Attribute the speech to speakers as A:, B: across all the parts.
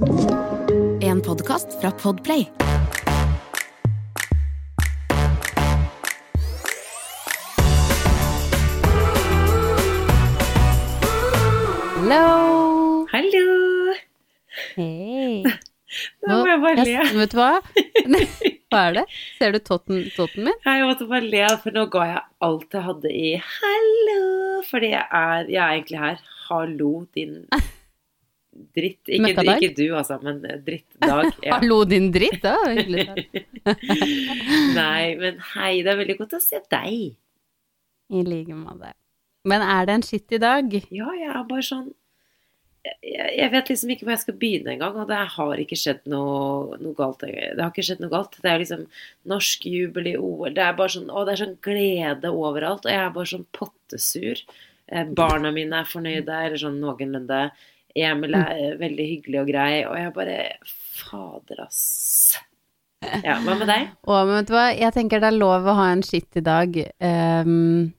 A: En podkast fra Podplay.
B: Hallo!
C: Hallo!
B: Hei.
C: Nå må jeg bare le.
B: Jeg- vet du hva? Hva er det? Ser du totten, totten min?
C: Jeg måtte bare le, for nå ga jeg alt jeg hadde i 'hallo'. Fordi jeg er, jeg er egentlig her. Hallo, din dritt. Ikke, ikke du, altså, men drittdag. Ja.
B: Hallo, din dritt. Det var hyggelig sagt.
C: Nei, men hei, det er veldig godt å se deg.
B: I like måte. Men er det en skitt i dag?
C: Ja, jeg er bare sånn jeg, jeg vet liksom ikke hvor jeg skal begynne engang, og det har ikke skjedd noe, noe galt. Det har ikke skjedd noe galt. Det er liksom norsk jubel i OL. Det er bare sånn, å, det er sånn glede overalt, og jeg er bare sånn pottesur. Eh, barna mine er fornøyde, eller sånn noenlunde. Emil er mm. veldig hyggelig og grei, og jeg bare Fader, ass. Ja, hva med deg?
B: Å, men vet du hva, jeg tenker det er lov å ha en skittig dag. Um,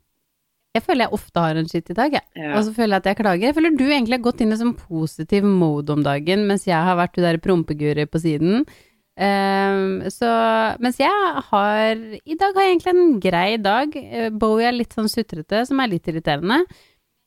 B: jeg føler jeg ofte har en skittig dag, jeg.
C: Ja.
B: Og så føler jeg at jeg klager. Jeg føler du egentlig har gått inn i sånn positiv mode om dagen, mens jeg har vært hun der prompeguri på siden. Um, så mens jeg har I dag har jeg egentlig en grei dag. Eh, Bowie er litt sånn sutrete, som er litt irriterende.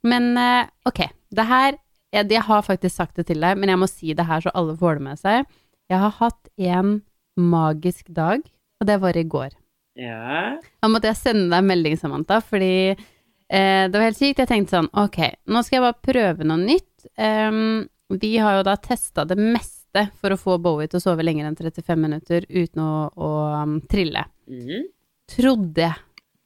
B: Men uh, ok, det her jeg, jeg har faktisk sagt det til deg, men jeg må si det her så alle får det med seg. Jeg har hatt en magisk dag, og det var i går.
C: Ja.
B: Da måtte jeg sende deg en melding, Samantha, fordi eh, det var helt sykt. Jeg tenkte sånn, ok, nå skal jeg bare prøve noe nytt. Um, vi har jo da testa det meste for å få Bowie til å sove lenger enn 35 minutter uten å, å um, trille.
C: Mhm.
B: Trodde jeg.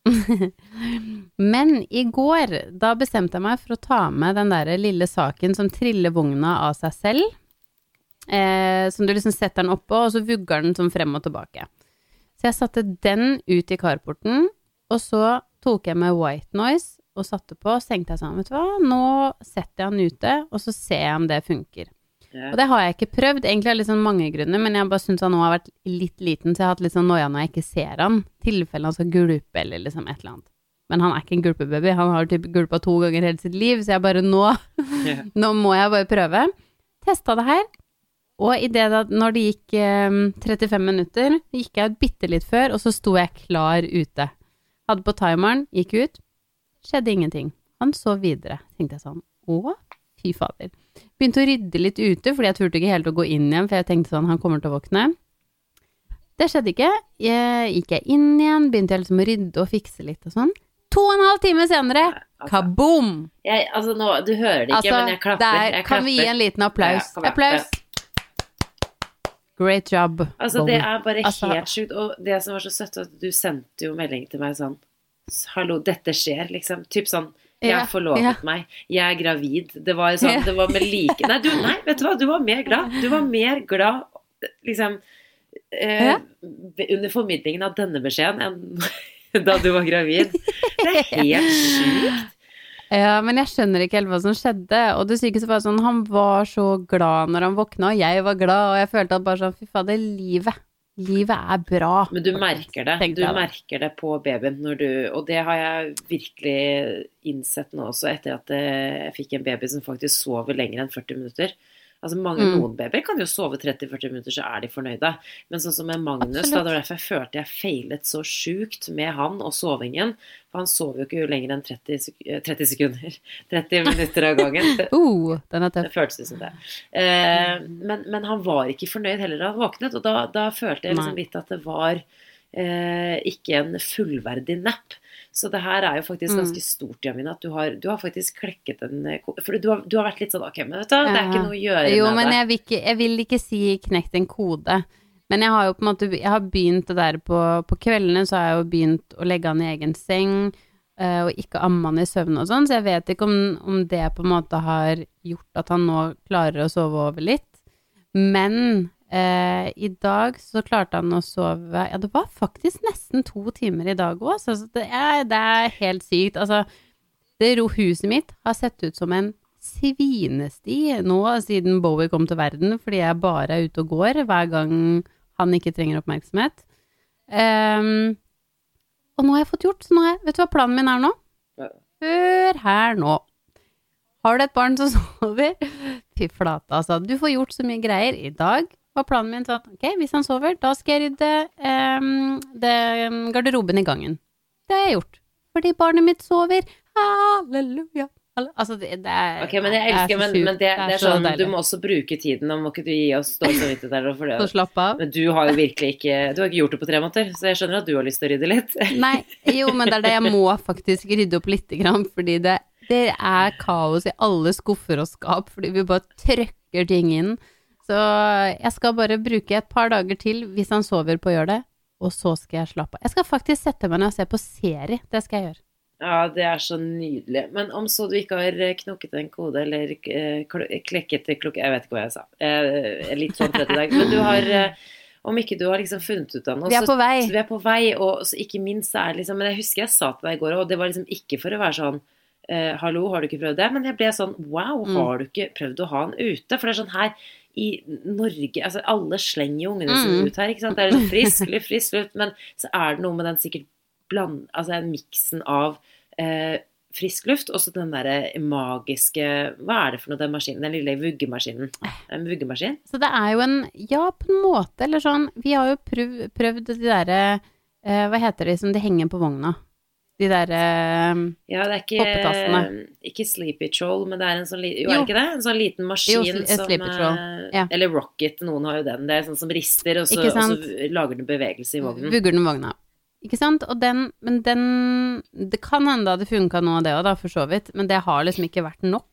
B: Men i går, da bestemte jeg meg for å ta med den der lille saken som triller vogna av seg selv. Eh, som du liksom setter den oppå, og så vugger den sånn frem og tilbake. Så jeg satte den ut i carporten, og så tok jeg med white noise og satte på, så tenkte jeg sånn, vet du hva, nå setter jeg den ute, og så ser jeg om det funker. Og det har jeg ikke prøvd, egentlig av litt sånn mange grunner, men jeg bare syns han nå har vært litt liten, så jeg har hatt litt sånn noia når jeg ikke ser han. Tilfelle han skal gulpe eller liksom et eller annet. Men han er ikke en gulpebaby, han har typ gulpa to ganger hele sitt liv, så jeg bare nå. Nå må jeg bare prøve. Testa det her, og i det da, når det gikk eh, 35 minutter, gikk jeg ut bitte litt før, og så sto jeg klar ute. Hadde på timeren, gikk ut, skjedde ingenting. Han så videre. Tenkte jeg sånn, å, fy fader. Begynte å rydde litt ute, fordi jeg turte ikke helt å gå inn igjen, for jeg tenkte sånn, han kommer til å våkne. Det skjedde ikke. Jeg, gikk jeg inn igjen, begynte jeg liksom å rydde og fikse litt og sånn. To og en halv time senere,
C: Altså,
B: kaboom!
C: jeg, altså nå, du hører det ikke,
B: Altså,
C: men jeg klapper.
B: der
C: jeg
B: kan vi gi en liten applaus.
C: Ja,
B: applaus! Great job.
C: Altså, det er bare
B: Altså-
C: helt sjukt. Og det som var så søtt, at du sendte jo melding til meg sånn Hallo, dette skjer, liksom. Typ sånn Jeg har forlovet
B: ja.
C: meg. Jeg er gravid. Det var sånn, det var med like Nei, du, nei, vet du hva, du var mer glad. Du var mer glad liksom eh, under formidlingen av denne beskjeden enn da du var gravid. Det er helt sjukt.
B: Ja, men jeg skjønner ikke helt hva som skjedde. Og det sykeste var sånn, han var så glad når han våkna, og jeg var glad, og jeg følte at bare sånn, fy fader, livet. Livet er bra.
C: Men du merker det. Du merker det på babyen når du Og det har jeg virkelig innsett nå også, etter at eh, jeg fikk en baby som faktisk sover lenger enn 40 minutter. Altså mange,
B: Mm.
C: Noen babyer kan jo sove 30-40 minutter, så er de fornøyde. Men sånn som med Magnus, da, det var derfor jeg følte jeg feilet så sjukt med han og sovingen. For han sover jo ikke lenger enn 30, sek eh, 30 sekunder. 30 minutter av gangen.
B: Uh, den er tøff.
C: det føltes som det. Eh, men, men han var ikke fornøyd heller da han våknet, og da, da følte jeg liksom litt at det var eh, ikke en fullverdig napp. Så det her er jo faktisk
B: Mm.
C: ganske stort, Jamina, at du har, du har faktisk klekket en eh, For du har, du har vært litt sånn Ok, men vet du, det er ikke noe å gjøre
B: Jo,
C: med
B: men
C: det.
B: jeg vil, ikke, jeg vil ikke si knekt en kode. Men jeg har jo på en måte Jeg har begynt det der på, på kveldene, så har jeg jo begynt å legge han i egen seng, eh, og ikke amme han i søvn og sånn, så jeg vet ikke om, om det på en måte har gjort at han nå klarer å sove over litt. Men eh, i dag så klarte han å sove Ja, det var faktisk nesten to timer i dag òg, så det er, det er helt sykt. Altså, det huset mitt har sett ut som en svinesti nå siden Bowie kom til verden, fordi jeg bare er ute og går hver gang han ikke trenger oppmerksomhet. Um, og nå har jeg fått gjort, så nå har jeg, vet du hva planen min er nå? Hør her nå. Har du et barn som sover? Fy flate, altså. Du får gjort så mye greier. I dag var planen min sånn ok, hvis han sover, da skal jeg rydde um, det, garderoben i gangen. Det har jeg gjort. Fordi barnet mitt sover. Halleluja. Altså, det, det, er
C: Ok, men jeg elsker, men, men det, det, er sånn, du må også bruke tiden. Nå må ikke du gi oss dårlig samvittighet der. For det.
B: Så slapp av.
C: Men du har jo virkelig ikke Du har ikke gjort det på tre måneder, så jeg skjønner at du har lyst til å rydde litt.
B: Nei, jo, men det er det jeg må faktisk rydde opp lite grann, fordi det, det er kaos i alle skuffer og skap, fordi vi bare trøkker ting inn. Så jeg skal bare bruke et par dager til hvis han sover på å gjøre det, og så skal jeg slappe av. Jeg skal faktisk sette meg ned og se på serie. Det skal jeg gjøre.
C: Ja, det er så nydelig. Men om så du ikke har eh, knokket en kode eller klekket klekket klokke Jeg vet ikke hva jeg sa. Jeg er litt sånn trøtt i dag. Men du har eh, Om ikke du har liksom funnet ut av noe
B: Vi er på vei.
C: Så, vi er på vei, og ikke minst er liksom Men jeg husker jeg sa til deg i går, og det var liksom ikke for å være sånn eh, Hallo, har du ikke prøvd det? Men jeg ble sånn Wow, mm. har du ikke prøvd å ha den ute? For det er sånn her i Norge altså Alle slenger jo ungene sine mm. ut her, ikke sant. Det er liksom frisk luft, frisk luft. Men så er det noe med den sikkert bland, altså miksen av eh, frisk luft, og så den derre magiske Hva er det for noe, den maskinen? Den lille vuggemaskinen. En vuggemaskin?
B: Så det er jo en Ja, på en måte, eller sånn Vi har jo prøvd, prøvd de derre eh, Hva heter de som de henger på vogna? De derre eh,
C: Ja, det er ikke, ikke Sleepy Troll, men det er en sånn Jo, jo. er ikke det? En sånn liten maskin jo, som eh, ja. Eller Rocket, noen har jo den. Det er sånn som rister, og så, og så lager den bevegelse i vognen.
B: Vugger den vogna. Ikke sant? Og den Men den Det kan hende det hadde funka noe av det òg, da, for så vidt, men det har liksom ikke vært nok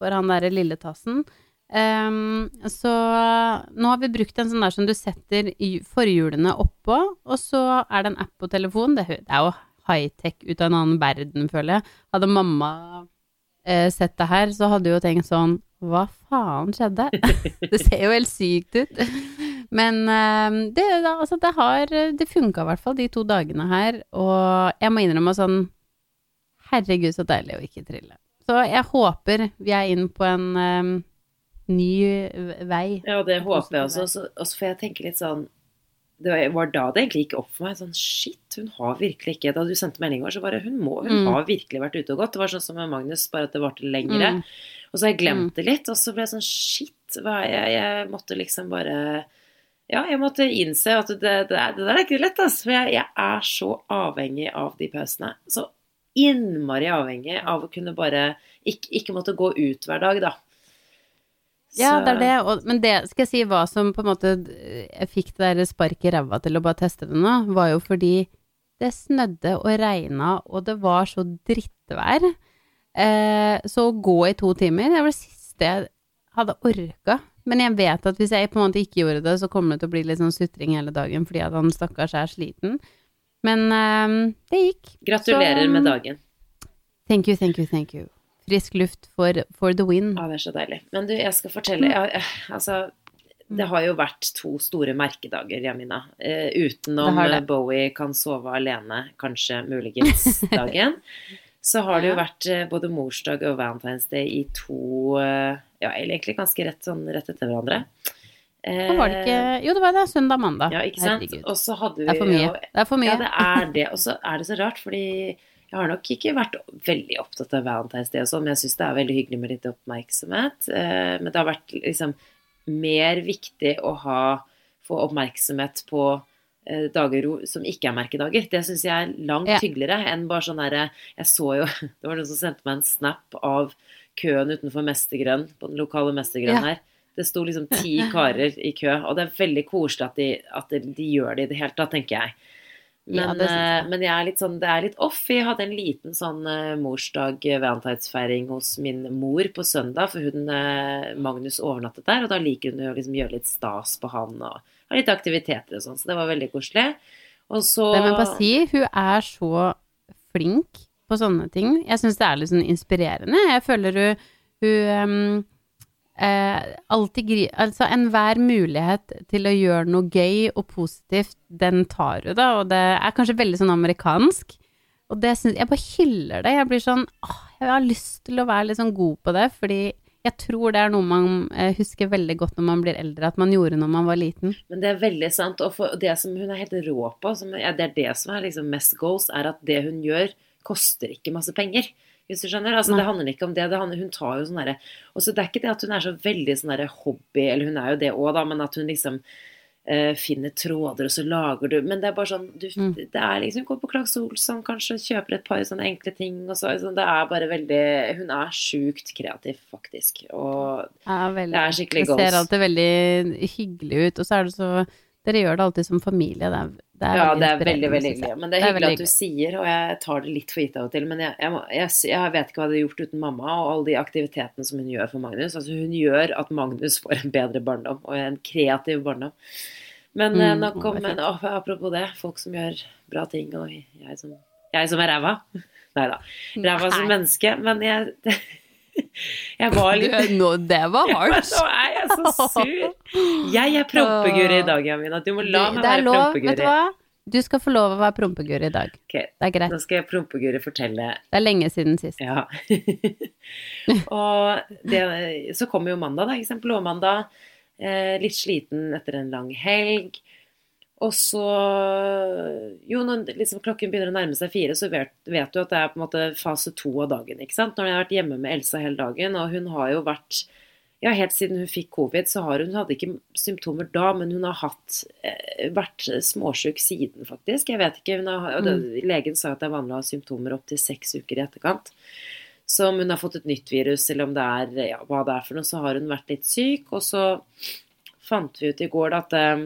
B: for han derre lille tassen. Um, så nå har vi brukt en sånn der som du setter forhjulene oppå, og så er det en app på telefonen. Det, det er jo high-tech ut av en annen verden, føler jeg. Hadde mamma eh, sett det her, så hadde hun tenkt sånn Hva faen skjedde? det ser jo helt sykt ut. Men eh, det, altså, det har Det funka i hvert fall de to dagene her, og jeg må innrømme sånn Herregud, så deilig å ikke trille. Så jeg håper vi er inn på en um, ny vei.
C: Ja, det håper jeg også. Så, også får jeg tenker litt sånn det var da det egentlig gikk opp for meg. Sånn shit, hun har virkelig ikke Da du sendte melding var, så bare Hun må, hun mm. har virkelig vært ute og gått. Det var sånn som med Magnus, bare at det varte lengre. Mm. Og så har jeg glemt mm. det litt, og så ble jeg sånn shit, hva jeg, jeg måtte liksom bare ja, jeg måtte innse at det, det, det der er ikke lett, altså. For jeg, jeg, er så avhengig av de pausene. Så innmari avhengig av å kunne bare ikke, ikke måtte gå ut hver dag, da.
B: Ja, det er det, og, men det skal jeg si hva som på en måte Jeg fikk det der sparket i ræva til å bare teste det nå, var jo fordi det snødde og regna, og det var så drittvær. Eh, så å gå i to timer, det var det siste jeg hadde orka. Men jeg vet at hvis jeg på en måte ikke gjorde det, så kommer det til å bli litt sånn sutring hele dagen fordi at han stakkars er sliten. Men eh, det gikk.
C: Gratulerer så, med dagen.
B: Thank you, thank you, thank you. Frisk luft for, for the win.
C: Ja, det er så deilig. Men du, jeg skal fortelle jeg, Altså, det har jo vært to store merkedager, Jamina. Uh, utenom Bowie kan sove alene, kanskje muligens dagen. så har det jo vært uh, både morsdag og Valentine's Day i to uh, ja, egentlig ganske rett, sånn, rett etter hverandre.
B: Eh, var det ikke eh, Jo, det var det. Søndag-mandag.
C: Ja, ikke sant. Og så hadde vi
B: Det er for mye. Det er for mye.
C: Ja, det er det. Og så er det så rart, fordi jeg har nok ikke vært veldig opptatt av Valentine's Day og sånn, men jeg syns det er veldig hyggelig med litt oppmerksomhet. Eh, men det har vært liksom mer viktig å ha få oppmerksomhet på eh, dager som ikke er merkedager. Det syns jeg er langt hyggeligere enn bare sånn derre Jeg så jo Det var noen som sendte meg en snap av køen utenfor Mestergrønn, på den lokale Mestergrønn her. Det sto liksom ti karer i kø, og det er veldig koselig at de, at de gjør det i det hele tatt, tenker jeg. Men, ja, jeg. men jeg er litt sånn, det er litt off. Jeg hadde en liten sånn uh, eh, hos min mor på søndag, for hun, uh, Magnus overnattet der, og da liker hun å liksom gjøre litt stas på han og ha litt aktiviteter og sånn, så det var veldig koselig. Og så
B: Nei, Men bare si, hun er så flink på sånne ting. Jeg syns det er litt sånn inspirerende. Jeg føler hun, hun um, eh, alltid gri... Altså enhver mulighet til å gjøre noe gøy og positivt, den tar du, da. Og det er kanskje veldig sånn amerikansk. Og det syns Jeg bare hyller det. Jeg blir sånn åh, jeg har lyst til å være litt sånn god på det, fordi jeg tror det er noe man eh, husker veldig godt når man blir eldre, at man gjorde når man var liten.
C: Men det er veldig sant. Og det som hun er helt rå på, som, ja, det er det som er liksom mest goals, er at det hun gjør, koster ikke masse penger. Hvis du skjønner? Altså, det handler ikke om det. det handler, hun tar jo sånn derre Og så det er ikke det at hun er så veldig sånn derre hobby, eller hun er jo det òg, da, men at hun liksom uh, finner tråder, og så lager du Men det er bare sånn du,
B: Mm.
C: Det er liksom Gå på Klags Olsson, kanskje, kjøper et par sånne enkle ting, og så sånn, Det er bare veldig Hun er sjukt kreativ, faktisk. Og
B: Ja, veldig.
C: det er skikkelig
B: Det ser alltid veldig hyggelig ut, og så er det så Dere gjør det alltid som familie. Det er, det er
C: Ja, det er veldig, veldig hyggelig. Men det er
B: Det er
C: hyggelig at du sier, og jeg tar det litt for gitt av og til. Men jeg, jeg, jeg, jeg vet ikke hva jeg hadde gjort uten mamma og alle de aktivitetene som hun gjør for Magnus. Altså Hun gjør at Magnus får en bedre barndom, og en kreativ barndom. Men
B: Mm,
C: eh, nok om men, å, Apropos det, folk som gjør bra ting, og jeg som, som er ræva. Nei da. Ræva som menneske. Men jeg Jeg var
B: Du, no, det var
C: ja,
B: hardt.
C: Nå er jeg så sur! Jeg er prompeguri i dag, Jamina. Du må la meg være
B: lov,
C: prompeguri.
B: vet du hva? Du skal få lov å være prompeguri i dag.
C: Okay.
B: Det er greit.
C: Nå skal jeg prompeguri fortelle
B: Det er lenge siden sist.
C: Ja. og det, så kommer jo mandag, da. Eksempel blåmandag. Eh, litt sliten etter en lang helg. Og så Jo, når liksom klokken begynner å nærme seg fire, så vet, vet du at det er på en måte fase to av dagen. ikke sant? Når jeg har vært hjemme med Elsa hele dagen, og hun har jo vært ja, Helt siden hun fikk covid, så har hun hun hadde ikke symptomer da, men hun har hatt, eh, vært småsjuk siden, faktisk. Jeg vet ikke, har, og det, Legen sa at det er vanlig å ha symptomer opptil seks uker i etterkant. Så om hun har fått et nytt virus, eller om det er ja, hva det er for noe, så har hun vært litt syk. Og så fant vi ut i går da, at eh,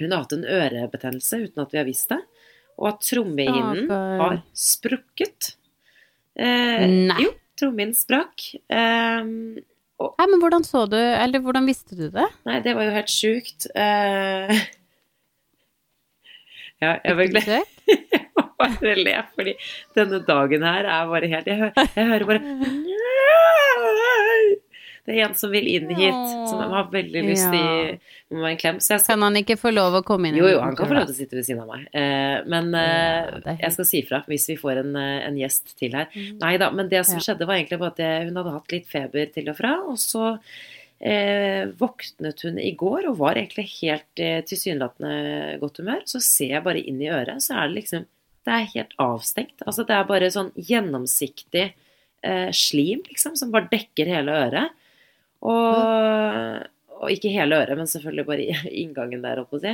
C: hun har hatt en ørebetennelse uten at vi har visst det. Og at trommehinnen har sprukket. Eh,
B: Nei.
C: Jo, trommehinnen sprakk. Eh,
B: Nei, men hvordan så du Eller hvordan visste du det?
C: nei, det var jo helt sjukt. Eh, ja, jeg var glad. Jeg må bare le, fordi denne dagen her er bare helt Jeg, hø jeg hører bare Det er en som vil inn hit, som har veldig lyst til
B: Ja.
C: må en klem. Så skal,
B: Kan han ikke få lov å komme inn?
C: jo, jo, han kan få lov til å sitte ved siden av meg. Eh, men eh, jeg skal si fra hvis vi får en, eh, en gjest til her.
B: Mm.
C: Nei da, men det som skjedde var egentlig bare at hun hadde hatt litt feber til og fra, og så eh, våknet hun i går og var egentlig helt eh, tilsynelatende godt humør. Så ser jeg bare inn i øret, så er det liksom Det er helt avstengt. Altså det er bare sånn gjennomsiktig eh, slim, liksom, som bare dekker hele øret. Og, og ikke hele øret, men selvfølgelig bare inngangen der, holdt på å si.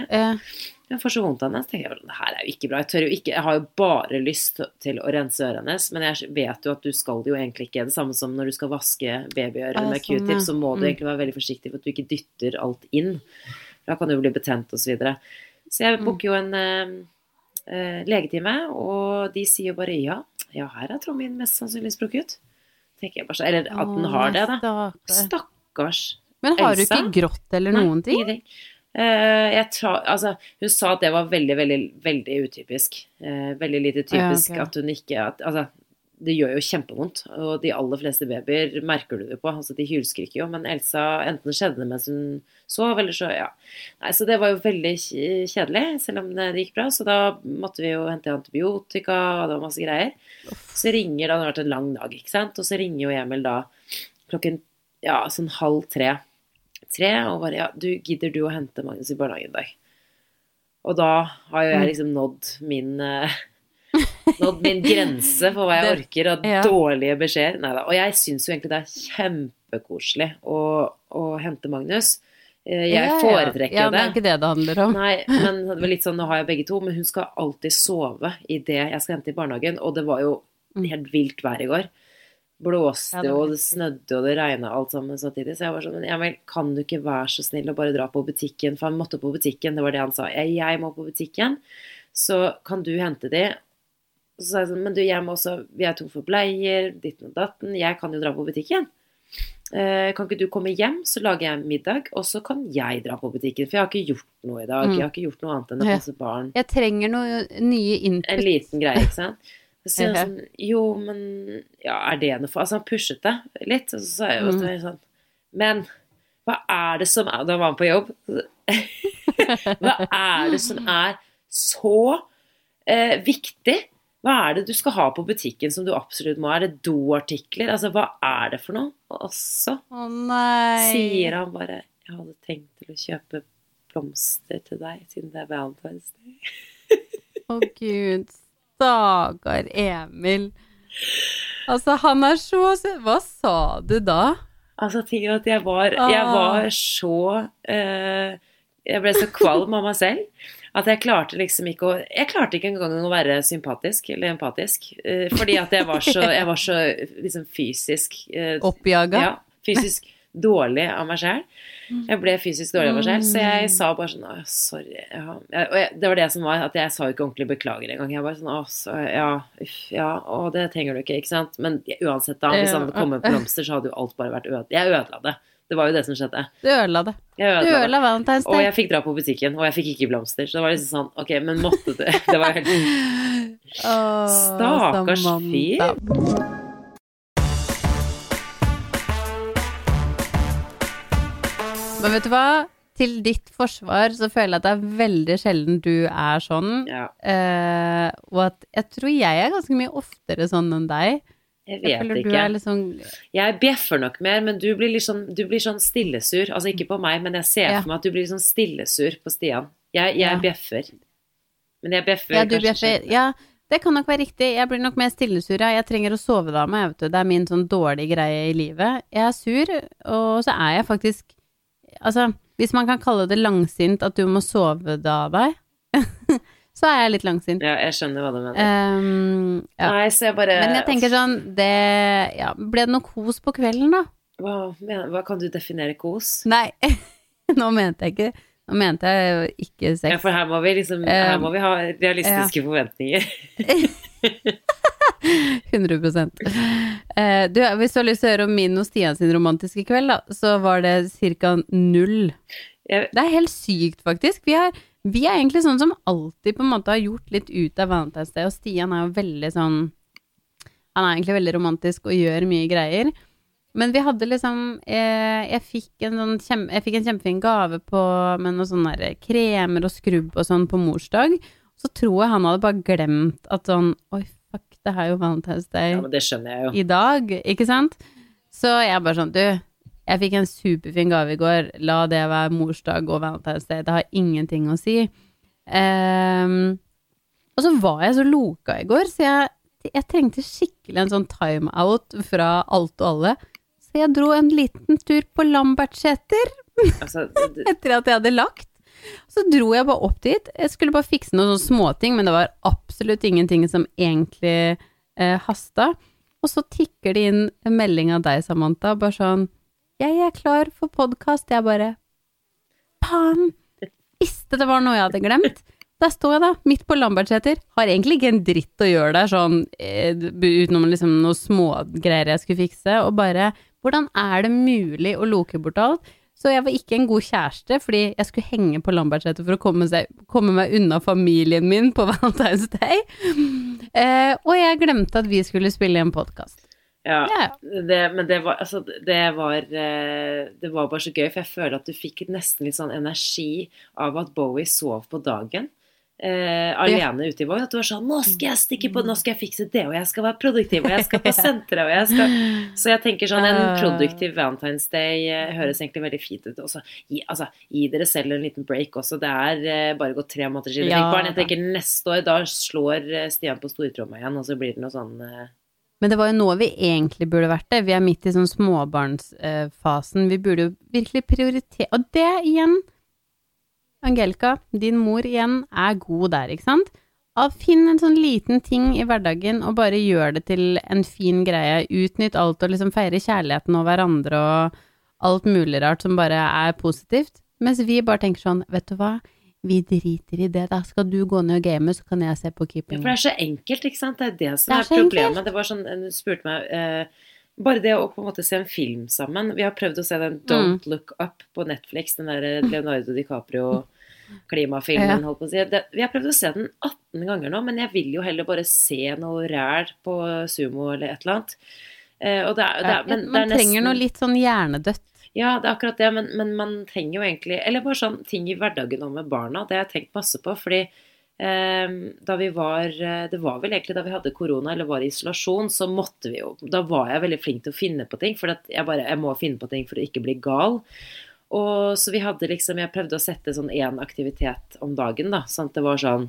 C: Jeg får så vondt av henne. Så tenker jeg det her er jo ikke bra. Jeg, jo ikke, jeg har jo bare lyst til å rense ørene hennes, men jeg vet jo at du skal jo egentlig ikke. Det samme som når du skal vaske babyører
B: Ah,
C: med
B: sånn,
C: q-tips, så må du
B: Mm.
C: egentlig være veldig forsiktig for at du ikke dytter alt inn. Da kan du jo bli betent osv. Så, videre. så jeg
B: Mm.
C: booker jo en eh, eh, legetime, og de sier jo bare ja. Ja, her er trommen mest sannsynlig sprukket. Tenker jeg bare så, Eller at den har det, da.
B: stakkar.
C: Stakkars.
B: Men har du ikke grått eller
C: Nei,
B: noen ting?
C: ingenting. uh, jeg tra, altså, hun sa at det var veldig, veldig, veldig utypisk. Uh, veldig lite typisk
B: Ja, okay.
C: at hun ikke at, Altså, det gjør jo kjempevondt, og de aller fleste babyer merker du det på. Altså, de hylskriker jo, men Elsa enten skjedde det mens hun sov, eller så Ja. Nei, så det var jo veldig kjedelig, selv om det gikk bra. Så da måtte vi jo hente antibiotika, og det var masse greier. Så ringer Det har vært en lang dag, ikke sant. Og så ringer jo Emil da klokken ja, sånn halv tre. Tre, og bare ja, du gidder du å hente Magnus i barnehagen i dag? Og da har jo jeg
B: Mm.
C: liksom nådd min uh, Nådd min grense for hva jeg orker av
B: ja.
C: dårlige beskjeder. Neida. Og jeg syns jo egentlig det er kjempekoselig å, å hente Magnus. Eh, Jeg
B: Ja, ja.
C: foretrekker
B: ja,
C: det.
B: Det er ikke det det handler om.
C: Nei, men det var litt sånn, nå har jeg begge to, men hun skal alltid sove i det jeg skal hente i barnehagen, og det var jo
B: Mm.
C: helt vilt vær i går. Blåste,
B: Ja,
C: og det snødde, og det regna alt sammen samtidig. Så jeg var sånn, men Emil, kan du ikke være så snill og bare dra på butikken? For han måtte på butikken, det var det han sa. Jeg, jeg må på butikken, så kan du hente de. Så sa jeg sånn, men du, jeg må også, vi er tom for bleier, ditten og datten, jeg kan jo dra på butikken. Eh, kan ikke du komme hjem, så lager jeg middag, og så kan jeg dra på butikken. For jeg har ikke gjort noe i dag.
B: Mm.
C: Jeg har ikke gjort noe annet enn å passe barn.
B: Jeg trenger noe nye input.
C: En liten greie, ikke sant. Så han sånn Jo, men ja, er det noe for Altså, han pushet det litt, og så sa jeg, jo mm. sånn Men hva er det som er Da var han på jobb. hva er det som er så eh, viktig? Hva er det du skal ha på butikken som du absolutt må? Er det doartikler? Altså, hva er det for noe? Og så
B: oh,
C: sier han bare Jeg hadde tenkt til å kjøpe blomster til deg, siden det er Valentine's Day.
B: Å gud. Stakkar Emil. Altså, han er så. Hva sa du da?
C: Altså, ting at jeg var, jeg
B: Ah.
C: var så eh, Jeg ble så kvalm av meg selv at jeg klarte liksom ikke å Jeg klarte ikke engang å være sympatisk eller empatisk. eh, fordi at jeg var så, jeg var så liksom fysisk eh,
B: Oppjaga?
C: Ja, fysisk dårlig av meg sjøl. Jeg ble fysisk dårlig av meg sjøl, så jeg sa bare sånn Å, sorry. Ja. Og jeg, det var det som var, at jeg sa ikke ordentlig beklager engang. Jeg bare sånn Å, så, ja, uff, ja, å, det trenger du ikke, ikke sant. Men uansett, da, hvis han hadde kommet med blomster, så hadde jo alt bare vært ødelagt. Jeg ødela det. Det var jo det som skjedde.
B: Du ødela det. Du
C: ødela
B: Valentine's Day.
C: Og jeg fikk dra på butikken, og jeg fikk ikke blomster. Så det var liksom sånn Ok, men måtte du Det var helt Stakkars fyr.
B: Men vet du hva? Til ditt forsvar så føler jeg at det er veldig sjelden du er sånn.
C: Ja,
B: Eh, og at jeg tror jeg er ganske mye oftere sånn enn deg.
C: jeg vet
B: jeg
C: ikke.
B: sånn
C: Jeg bjeffer nok mer, men du blir sånn, du blir sånn stillesur. Altså ikke på meg, men jeg ser
B: Ja.
C: for meg at du blir sånn stillesur på Stian. Jeg, jeg
B: Ja.
C: bjeffer. Men jeg bjeffer
B: Ja, du bjeffer. Ja, det kan nok være riktig. Jeg blir nok mer stillesur. Jeg trenger å sove da med, vet du. Det er min sånn dårlige greie i livet. Jeg er sur, og så er jeg faktisk Altså, hvis man kan kalle det langsint at du må sove da av deg, så er jeg litt langsint.
C: Ja, jeg skjønner hva du mener.
B: Um, ja.
C: Nei, så jeg bare
B: Men jeg tenker sånn det Ja, ble det noe kos på kvelden, da?
C: hva, hva kan du definere kos?
B: Nei, nå mente jeg ikke Nå mente jeg ikke sex.
C: Ja, for her må vi liksom Her må vi ha realistiske forventninger.
B: 100 eh, Du, hvis du har lyst til å høre om min og Stian sin romantiske kveld, da, så var det ca. null. Det er helt sykt, faktisk. Vi er, vi er egentlig sånn som alltid på en måte har gjort litt ut av Valentine's Day, og Stian er jo veldig sånn Han er egentlig veldig romantisk og gjør mye greier. Men vi hadde liksom eh, jeg, fikk en sånn kjempe, jeg fikk en kjempefin gave på med noen sånne kremer og skrubb og sånn på morsdag. Så tror jeg han hadde bare glemt at sånn Oi, fuck, det er jo Valentine's Day
C: ja, men det skjønner jeg jo.
B: i dag, ikke sant? Så jeg bare sånn, du, jeg fikk en superfin gave i går, la det være morsdag og Valentine's Day, det har ingenting å si. Um, og så var jeg så loka i går, så jeg, jeg trengte skikkelig en sånn time-out fra alt og alle. Så jeg dro en liten tur på Lambertseter
C: Altså, det-
B: etter at jeg hadde lagt. Så dro jeg bare opp dit. Jeg skulle bare fikse noen sånne småting, men det var absolutt ingenting som egentlig eh, hasta. Og så tikker det inn en melding av deg, Samantha, bare sånn 'Jeg er klar for podkast'. Jeg bare Faen! Visste det var noe jeg hadde glemt. Der står jeg da, midt på Lambertseter. Har egentlig ikke en dritt å gjøre der, sånn eh, utenom liksom noen smågreier jeg skulle fikse, og bare Hvordan er det mulig å loke bort alt? Så jeg var ikke en god kjæreste, fordi jeg skulle henge på Lambertseter for å komme, seg, komme meg unna familien min på Valentine's Day. Eh, og jeg glemte at vi skulle spille en podkast.
C: ja. Det, men det var, altså, det var eh, Det var bare så gøy, for jeg føler at du fikk nesten litt sånn energi av at Bowie sov på dagen. Eh, alene ute i vogn. At du var sånn 'Nå skal jeg stikke på, nå skal jeg fikse det, og jeg skal være produktiv, og jeg skal på senteret, og jeg skal Så jeg tenker sånn En
B: Eh.
C: produktiv Valentine's Day uh, høres egentlig veldig fint ut. Også. Gi, altså, gi dere selv en liten break også. Det er uh, bare gått tre måneder siden.
B: Ja,
C: fikk barn. Jeg tenker neste år, da slår Stian på stortromma igjen, og så blir det noe sånn
B: Men det var jo nå vi egentlig burde vært det. Vi er midt i sånn småbarnsfasen. Vi burde jo virkelig prioritere Og det igjen, Angelica, din mor igjen, er god der, ikke sant? Finn en sånn liten ting i hverdagen og bare gjør det til en fin greie. Utnytt alt og liksom feire kjærligheten og hverandre og alt mulig rart som bare er positivt. Mens vi bare tenker sånn, vet du hva, vi driter i det, da skal du gå ned og game, så kan jeg se på
C: Ja,
B: Keeping.
C: for det er så enkelt, ikke sant? Det er det som
B: Det er
C: er,
B: problemet. enkelt.
C: Det var sånn, Du spurte meg eh, Bare det å på en måte se en film sammen. Vi har prøvd å se den
B: Mm.
C: Don't Look Up på Netflix, den der Leonardo DiCaprio-klimafilmen,
B: Ja.
C: holdt på å si. Det, vi har prøvd å se den 18 ganger nå, men jeg vil jo heller bare se noe ræl på sumo eller et eller annet. Eh, det er, det er, men
B: man
C: det er
B: trenger noe litt sånn hjernedødt.
C: ja, det er akkurat det, men, men man trenger jo egentlig Eller bare sånn ting i hverdagen og med barna. Det har jeg tenkt masse på, fordi eh, da vi var eh, Det var vel egentlig da vi hadde korona eller var i isolasjon, så måtte vi jo Da var jeg veldig flink til å finne på ting, for at jeg bare Jeg må finne på ting for å ikke bli gal. Og så vi hadde liksom Jeg prøvde å sette sånn én aktivitet om dagen, da. Sånn at det var sånn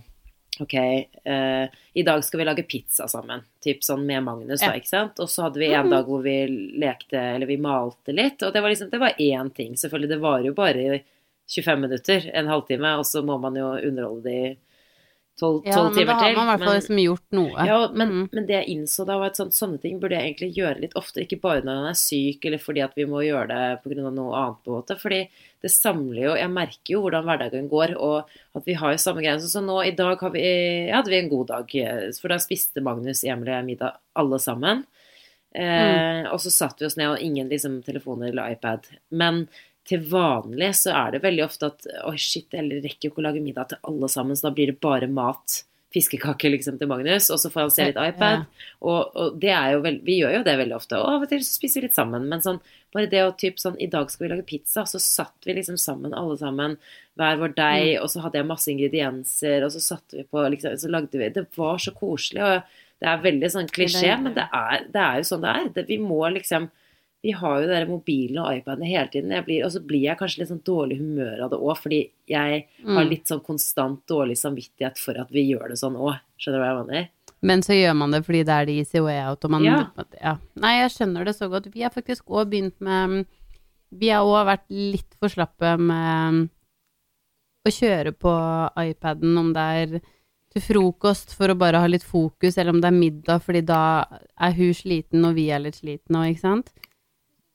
C: Ok, eh, i dag skal vi lage pizza sammen. Typ sånn med Magnus, da, ikke sant. Og så hadde vi en
B: Mhm.
C: dag hvor vi lekte, eller vi malte litt. Og det var liksom, det var én ting. Selvfølgelig, det varer jo bare 25 minutter, en halvtime, og så må man jo underholde det i tolv
B: Ja,
C: tolv
B: men da har man i hvert fall liksom gjort noe.
C: ja, men,
B: Mm.
C: men det jeg innså da, var at sånne, sånne ting burde jeg egentlig gjøre litt oftere. Ikke bare når man er syk, eller fordi at vi må gjøre det pga. noe annet. på en måte, Fordi det samler jo Jeg merker jo hvordan hverdagen går, og at vi har jo samme greier. Så, så nå i dag har vi, hadde vi en god dag, eh, for da spiste Magnus, Emil og jeg middag alle sammen. Eh, Og så satt vi oss ned, og ingen liksom, telefoner eller iPad. Men til vanlig så er det veldig ofte at Oi, shit, jeg rekker jo ikke å lage middag til alle sammen, så da blir det bare mat. Fiskekake liksom til Magnus, og så får han se litt iPad. Og, og det er jo vel, vi gjør jo det veldig ofte. Og av og til så spiser vi litt sammen. Men sånn, bare det å typ sånn I dag skal vi lage pizza. Så satt vi liksom sammen, alle sammen. Hver vår deig. Og så hadde jeg masse ingredienser. Og så satte vi på liksom, Så lagde vi Det var så koselig. Og det er veldig sånn klisjé, men det er, det er jo sånn det er. Det, vi må liksom vi har jo de der mobilene og iPaden hele tiden. Blir, og så blir jeg kanskje litt sånn dårlig humør av det òg, fordi jeg har
B: Mm.
C: litt sånn konstant dårlig samvittighet for at vi gjør det sånn òg. Skjønner du hva jeg mener?
B: Men så gjør man det fordi det er the easy way out, og man
C: Ja.
B: ja. Nei, jeg skjønner det så godt. Vi har faktisk òg begynt med Vi har òg vært litt for slappe med å kjøre på iPaden om det er til frokost for å bare ha litt fokus, eller om det er middag fordi da er hun sliten og vi er litt slitne òg, ikke sant.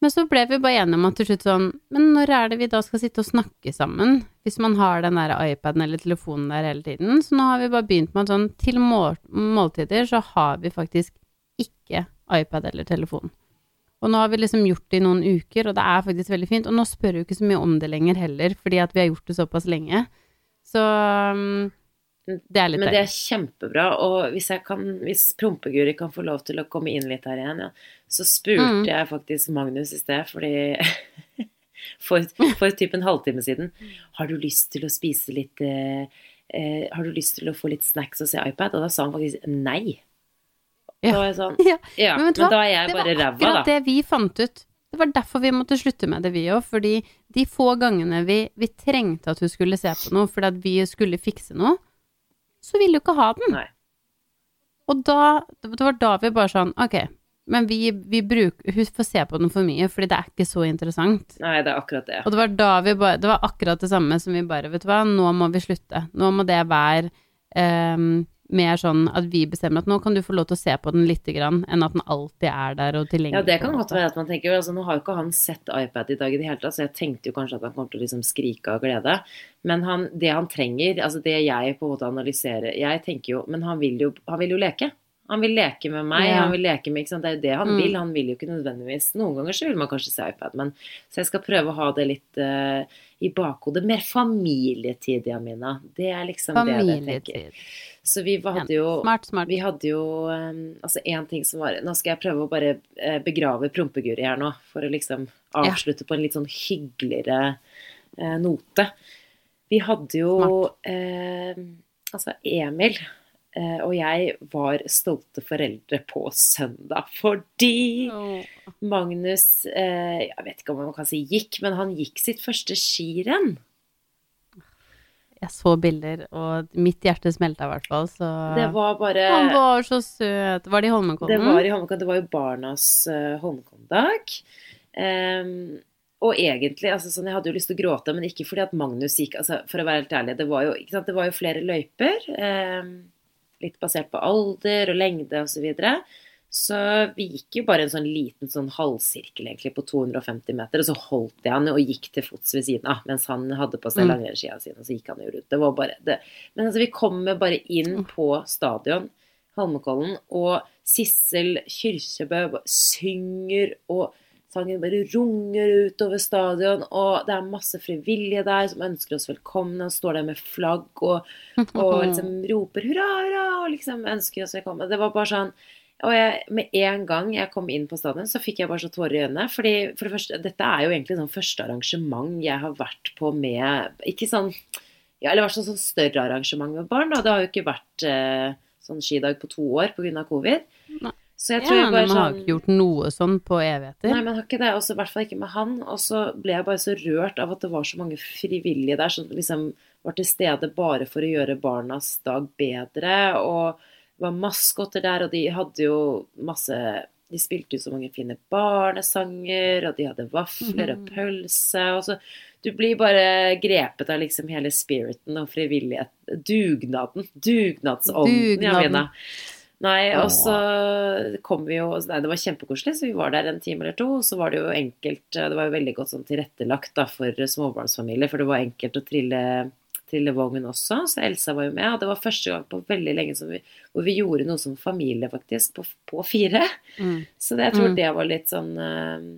B: Men så ble vi bare enige om at til slutt sånn Men når er det vi da skal sitte og snakke sammen? Hvis man har den der iPaden eller telefonen der hele tiden. Så nå har vi bare begynt med at sånn til mål måltider så har vi faktisk ikke iPad eller telefon. Og nå har vi liksom gjort det i noen uker, og det er faktisk veldig fint. Og nå spør vi ikke så mye om det lenger heller, fordi at vi har gjort det såpass lenge. Så um, det er litt
C: Men det er kjempebra. Og hvis kan, hvis Prompeguri kan få lov til å komme inn litt her igjen, ja, så spurte
B: Mm.
C: jeg faktisk Magnus i sted, fordi for, for typ en halvtime siden Har du lyst til å spise litt eh, eh, Har du lyst til å få litt snacks og se iPad? Og da sa han faktisk nei.
B: Ja.
C: Da var jeg sånn
B: Ja,
C: Ja,
B: men
C: men, da er jeg
B: Det
C: bare
B: var
C: ræva,
B: akkurat
C: da.
B: det vi fant ut. Det var derfor vi måtte slutte med det, vi òg. Fordi de få gangene vi, vi trengte at hun skulle se på noe fordi at vi skulle fikse noe, så ville hun ikke ha den.
C: Nei.
B: Og da Det var da vi bare sånn Ok, men vi, vi bruker Hun får se på den for mye, fordi det er ikke så interessant.
C: Nei, det er akkurat det.
B: Og det var da vi bare Det var akkurat det samme som vi bare Vet du hva, nå må vi slutte. Nå må det være ehm, mer sånn at vi bestemmer at nå kan du få lov til å se på den lite grann, enn at den alltid er der og tilgjengelig.
C: Ja, det kan godt være at man tenker altså Nå har jo ikke han sett iPad i dag i det hele tatt, så jeg tenkte jo kanskje at han kommer til å liksom skrike av glede. Men han, det han trenger, altså det jeg på en måte analyserer Jeg tenker jo Men han vil jo, han vil jo leke. Han vil leke med meg,
B: Ja.
C: han vil leke med? Det er jo det han
B: Mm.
C: vil. Han vil jo ikke nødvendigvis Noen ganger så vil man kanskje se iPad, men Så jeg skal prøve å ha det litt uh, i bakhodet. Mer familietid, Jamina. Det er liksom det jeg tenker. Så vi hadde jo
B: Smart, smart.
C: vi hadde jo um, altså én ting som var Nå skal jeg prøve å bare uh, begrave Prompeguri her nå, for å liksom avslutte på en litt sånn hyggeligere uh, note. Vi hadde jo Altså, Emil og jeg var stolte foreldre på søndag fordi Magnus eh, Jeg vet ikke om man kan si gikk, men han gikk sitt første skirenn.
B: Jeg så bilder, og mitt hjerte smelta i hvert fall, så
C: Det var bare
B: Han var så søt. Var det i Holmenkollen?
C: Det var i Holmenkollen. Det var jo barnas uh, Holmenkollen-dag. Ehm, og egentlig, altså sånn, jeg hadde jo lyst til å gråte, men ikke fordi at Magnus gikk altså, For å være helt ærlig, det var jo, det var jo flere løyper. ehm, litt basert på alder og lengde osv. Så, videre. så vi gikk jo bare en sånn liten sånn halvsirkel egentlig på 250 meter, og så holdt jeg han og gikk til fots ved siden av mens han hadde på seg
B: Mm.
C: langrennsskia sine, og så gikk han jo rundt. Det var bare det. Men altså, vi kommer bare inn på stadion, Holmenkollen, og Sissel Kyrkjebø synger, og sangen bare runger utover stadion, og det er masse frivillige der som ønsker oss velkomne, og står der med flagg og, og liksom roper hurra, hurra, og liksom ønsker oss velkommen. Det var bare sånn og jeg, med en gang jeg kom inn på stadion, så fikk jeg bare så tårer i øynene. fordi for det første, Dette er jo egentlig sånn første arrangement jeg har vært på med Ikke sånn ja, Eller vært fall sånn større arrangement med barn. Da. Det har jo ikke vært eh, sånn skidag på to år pga. covid. Så jeg tror
B: ja,
C: bare
B: sånn... har ikke gjort noe sånn på evigheter.
C: Nei, men har ikke det. Også i hvert fall ikke med han. Og så ble jeg bare så rørt av at det var så mange frivillige der som liksom var til stede bare for å gjøre barnas dag bedre. Og det var maskotter der, og de hadde jo masse De spilte jo så mange fine barnesanger, og de hadde vafler og pølse. Og så Du blir bare grepet av liksom hele spiriten og frivillighet. Dugnaden. Dugnadsånden,
B: Dugnaden.
C: Mina. Nei, og så kom vi jo Nei, det var kjempekoselig, så vi var der en time eller to. Og så var det jo enkelt Det var jo veldig godt sånn tilrettelagt da for småbarnsfamilier, for det var enkelt å trille, trille vogn også. Så Elsa var jo med, og det var første gang på veldig lenge som vi, hvor vi gjorde noe som familie, faktisk, på, på fire.
B: Mm.
C: Så det, jeg tror
B: Mm.
C: det var litt sånn eh, eh,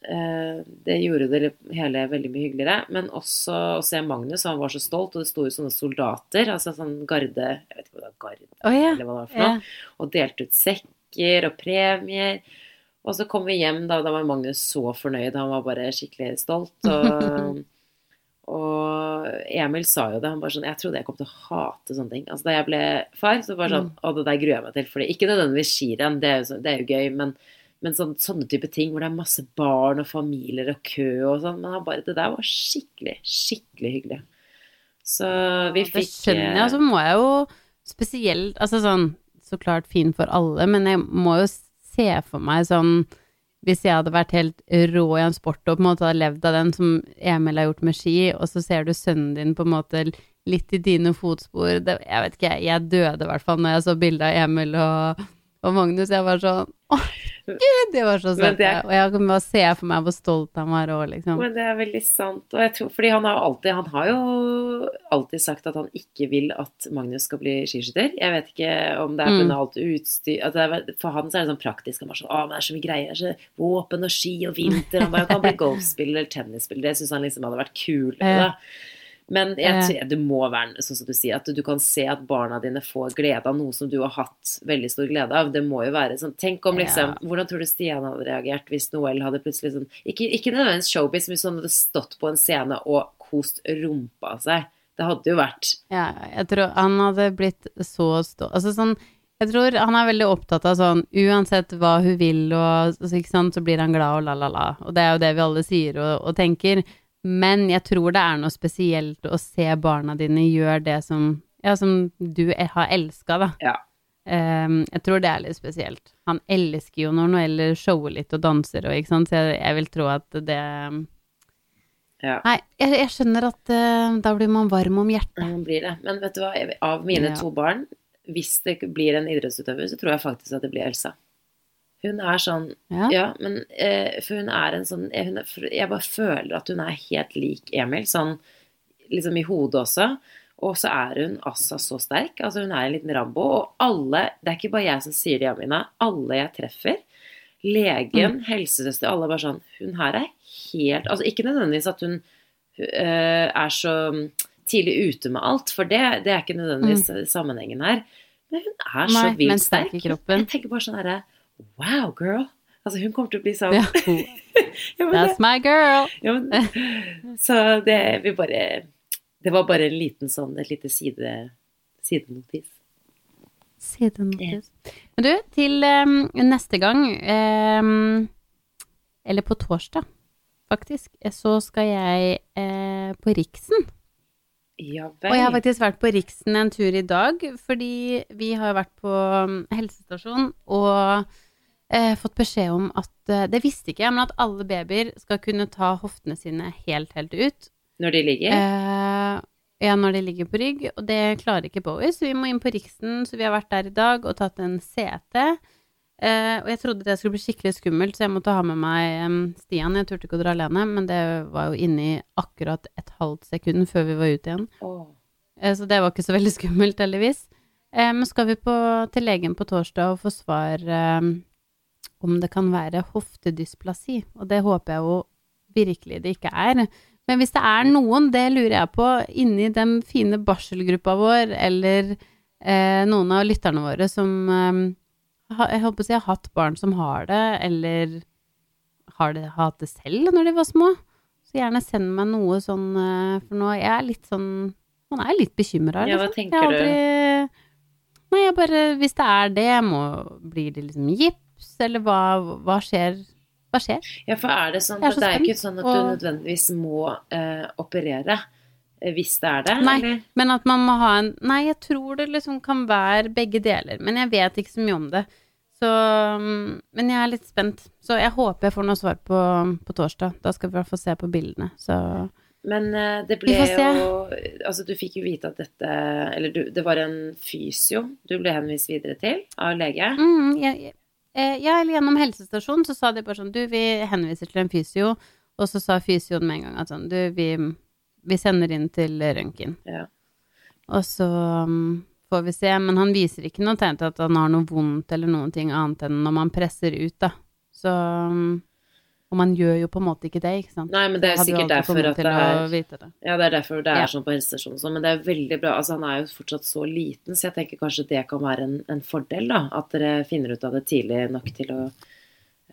C: Det gjorde det hele veldig mye hyggeligere. Men også å se Magnus, han var så stolt, og det sto jo sånne soldater, altså sånn garde Jeg vet ikke hva det var, garde
B: oh, yeah.
C: eller hva det var for noe
B: Yeah.
C: og delte ut sekker og premier. Og så kom vi hjem, da, da var Magnus så fornøyd. Han var bare skikkelig stolt. Og, og Emil sa jo det. Han bare sånn Jeg trodde jeg kom til å hate sånne ting. Altså Da jeg ble far, så bare sånn Å, det der gruer jeg meg til. For ikke nødvendigvis skirenn, det, det er jo gøy, men, men sånn, sånne type ting hvor det er masse barn og familier og kø og sånn. Men bare Det der var skikkelig, skikkelig hyggelig. Så vi
B: Det
C: fikk
B: skjønner jeg, og så må jeg jo spesielt Altså sånn, så klart fin for alle, men jeg må jo se for meg sånn hvis jeg hadde vært helt rå i en sport og på en måte hadde levd av den som Emil har gjort med ski, og så ser du sønnen din på en måte litt i dine fotspor det, Jeg vet ikke, jeg, jeg døde i hvert fall når jeg så bildet av Emil og, og Magnus. Jeg var sånn Å, gud, det var så søtt. Og jeg kan bare se for meg hvor stolt han var òg, liksom.
C: Men det er veldig sant. Og jeg tror, fordi han har, alltid, han har jo alltid sagt at han ikke vil at Magnus skal bli skiskytter. Jeg vet ikke om det er
B: Mm.
C: pga. alt utstyr er, For han så er det sånn praktisk. Han bare sånn, å, men det er så mye greier. Så våpen og ski og vinter. Han bare kan bli golfspiller eller tennisspiller. Det syns han liksom hadde vært kult. Da. Men jeg, tror- det må være sånn som du sier, at du kan se at barna dine får glede av noe som du har hatt veldig stor glede av. Det må jo være sånn Tenk om liksom Hvordan tror du Stian hadde reagert hvis Noel hadde plutselig sånn Ikke, ikke nødvendigvis showbiz, men hvis han hadde stått på en scene og kost rumpa av seg. Det hadde jo vært
B: Ja, jeg tror han hadde blitt så stå... Altså sånn Jeg tror han er veldig opptatt av sånn Uansett hva hun vil, og så, sant, så blir han glad og la-la-la. Og det er jo det vi alle sier og, og tenker. Men jeg tror det er noe spesielt å se barna dine gjøre det som Ja, som du e- har elska, da.
C: Ja.
B: Um, jeg tror det er litt spesielt. Han elsker jo når Noelle shower litt og danser og ikke sant, så jeg, jeg vil tro at det
C: Ja.
B: Nei, jeg, jeg skjønner at uh, da blir man varm om hjertet.
C: Man blir det. Men vet du hva, av mine to barn, hvis det blir en idrettsutøver, så tror jeg faktisk at det blir Elsa. Hun er sånn
B: Ja.
C: Ja, men eh, For hun er en sånn jeg, hun er, jeg bare føler at hun er helt lik Emil, sånn liksom i hodet også. Og så er hun altså så sterk. Altså Hun er en liten Rambo. Og alle, det er ikke bare jeg som sier det, Jamina, alle jeg treffer, legen, helsesøster, alle er bare sånn Hun her er helt Altså ikke nødvendigvis at hun uh, er så tidlig ute med alt, for det, det er ikke nødvendigvis sammenhengen her. Men hun er så
B: Nei,
C: vilt
B: sterk
C: sterk.
B: i kroppen.
C: Jeg tenker bare sånn herre Wow, girl. Altså, hun kommer til å bli sånn
B: Ja. That's my girl!
C: ja, men, Så det vi bare Det var bare en liten sånn et lite side, sidenotis.
B: Sidenotis. Men du, til um, neste gang, um, eller på torsdag faktisk, så skal jeg uh, på Riksen.
C: Ja
B: Og jeg har faktisk vært på Riksen en tur i dag, fordi vi har vært på um, helsestasjon og eh, fått beskjed om at eh, Det visste ikke jeg, men at alle babyer skal kunne ta hoftene sine helt, helt ut.
C: Når de ligger?
B: Eh, ja, når de ligger på rygg, og det klarer ikke Bowie, så vi må inn på Riksen, så vi har vært der i dag og tatt en CT. Eh, og jeg trodde det skulle bli skikkelig skummelt, så jeg måtte ha med meg Stian. Jeg turte ikke å dra alene, men det var jo inni akkurat et halvt sekund før vi var ute igjen. Oh. Så det var ikke så veldig skummelt, heldigvis. Eh, Men skal vi på, til legen på torsdag og få svar om det kan være hoftedysplasi, og det håper jeg jo virkelig det ikke er. Men hvis det er noen, det lurer jeg på, inni den fine barselgruppa vår, eller eh, noen av lytterne våre som eh, jeg håper å si har hatt barn som har det, eller har det, hatt det selv når de var små, så gjerne send meg noe sånn, eh, for nå jeg er litt sånn man er litt bekymra.
C: Ja, hva
B: liksom.
C: tenker
B: aldri, Nei, jeg bare Hvis det er det, må Blir det liksom gips, eller hva, hva skjer? Hva skjer?
C: Ja, for er det sånn at det er ikke sånn at du nødvendigvis må eh, operere eh, hvis det er det?
B: Nei,
C: eller?
B: men at man må ha en Nei, jeg tror det liksom kan være begge deler, men jeg vet ikke så mye om det. Så mm, Men jeg er litt spent. Så jeg håper jeg får noe svar på, på torsdag. Da skal vi i hvert fall se på bildene. Så
C: Men eh, det ble jo Altså, du fikk jo vite at dette Eller du, det var en fysio du ble henvist videre til av lege.
B: mm, jeg, Ja, eller gjennom helsestasjonen så sa de bare sånn Du, vi henviser til en fysio. Og så sa fysioen med en gang at sånn Du, vi, vi sender inn til røntgen.
C: Ja.
B: Og så um, får vi se. Men han viser ikke noe tegn til at han har noe vondt eller noen ting annet enn når man presser ut, da. Så um, Og man gjør jo på en måte ikke det, ikke sant.
C: Nei, men det er
B: jo
C: sikkert derfor at det er
B: det.
C: Ja, det er derfor det er
B: Ja.
C: sånn på helsestasjonen. sånn, Men det er veldig bra. Altså, han er jo fortsatt så liten, så jeg tenker kanskje det kan være en, en fordel, da. At dere finner ut av det tidlig nok til å,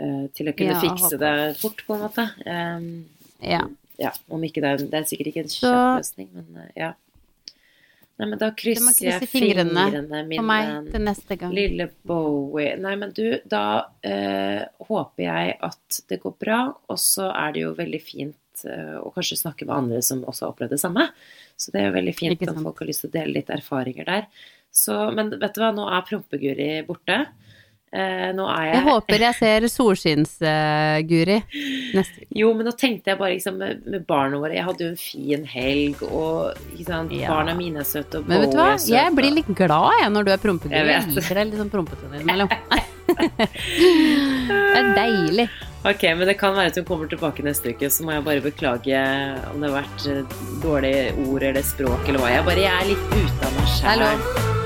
C: uh, til å kunne
B: Ja,
C: fikse det fort, på en måte. Um,
B: Ja.
C: ja, om ikke det er Det er sikkert ikke en kjapp løsning, men uh, ja. Nei, men da krysser jeg
B: fingrene
C: fingrene, mine.
B: For meg til neste gang.
C: Lille Bowie. Nei, men du, da eh, håper jeg at det går bra. Og så er det jo veldig fint eh, å kanskje snakke med andre som også har opplevd det samme. Så det er jo veldig fint om folk har lyst til å dele litt erfaringer der. Så, men vet du hva, nå er Prompeguri borte. Eh, nå er jeg
B: Jeg håper jeg ser solskinns-Guri neste uke.
C: Jo, men nå tenkte jeg bare liksom med, med barna våre Jeg hadde jo en fin helg, og sant,
B: Ja.
C: barna mine er søte, og
B: Men vet du hva, jeg blir litt glad jeg når du er prompeguri.
C: Jeg
B: Jeg liker deg litt sånn prompete innimellom. det er deilig.
C: Ok, men det kan være at hun kommer tilbake neste uke, så må jeg bare beklage om det har vært eh, dårlige ord eller språk eller hva. Jeg bare jeg er litt ute av meg sjæl.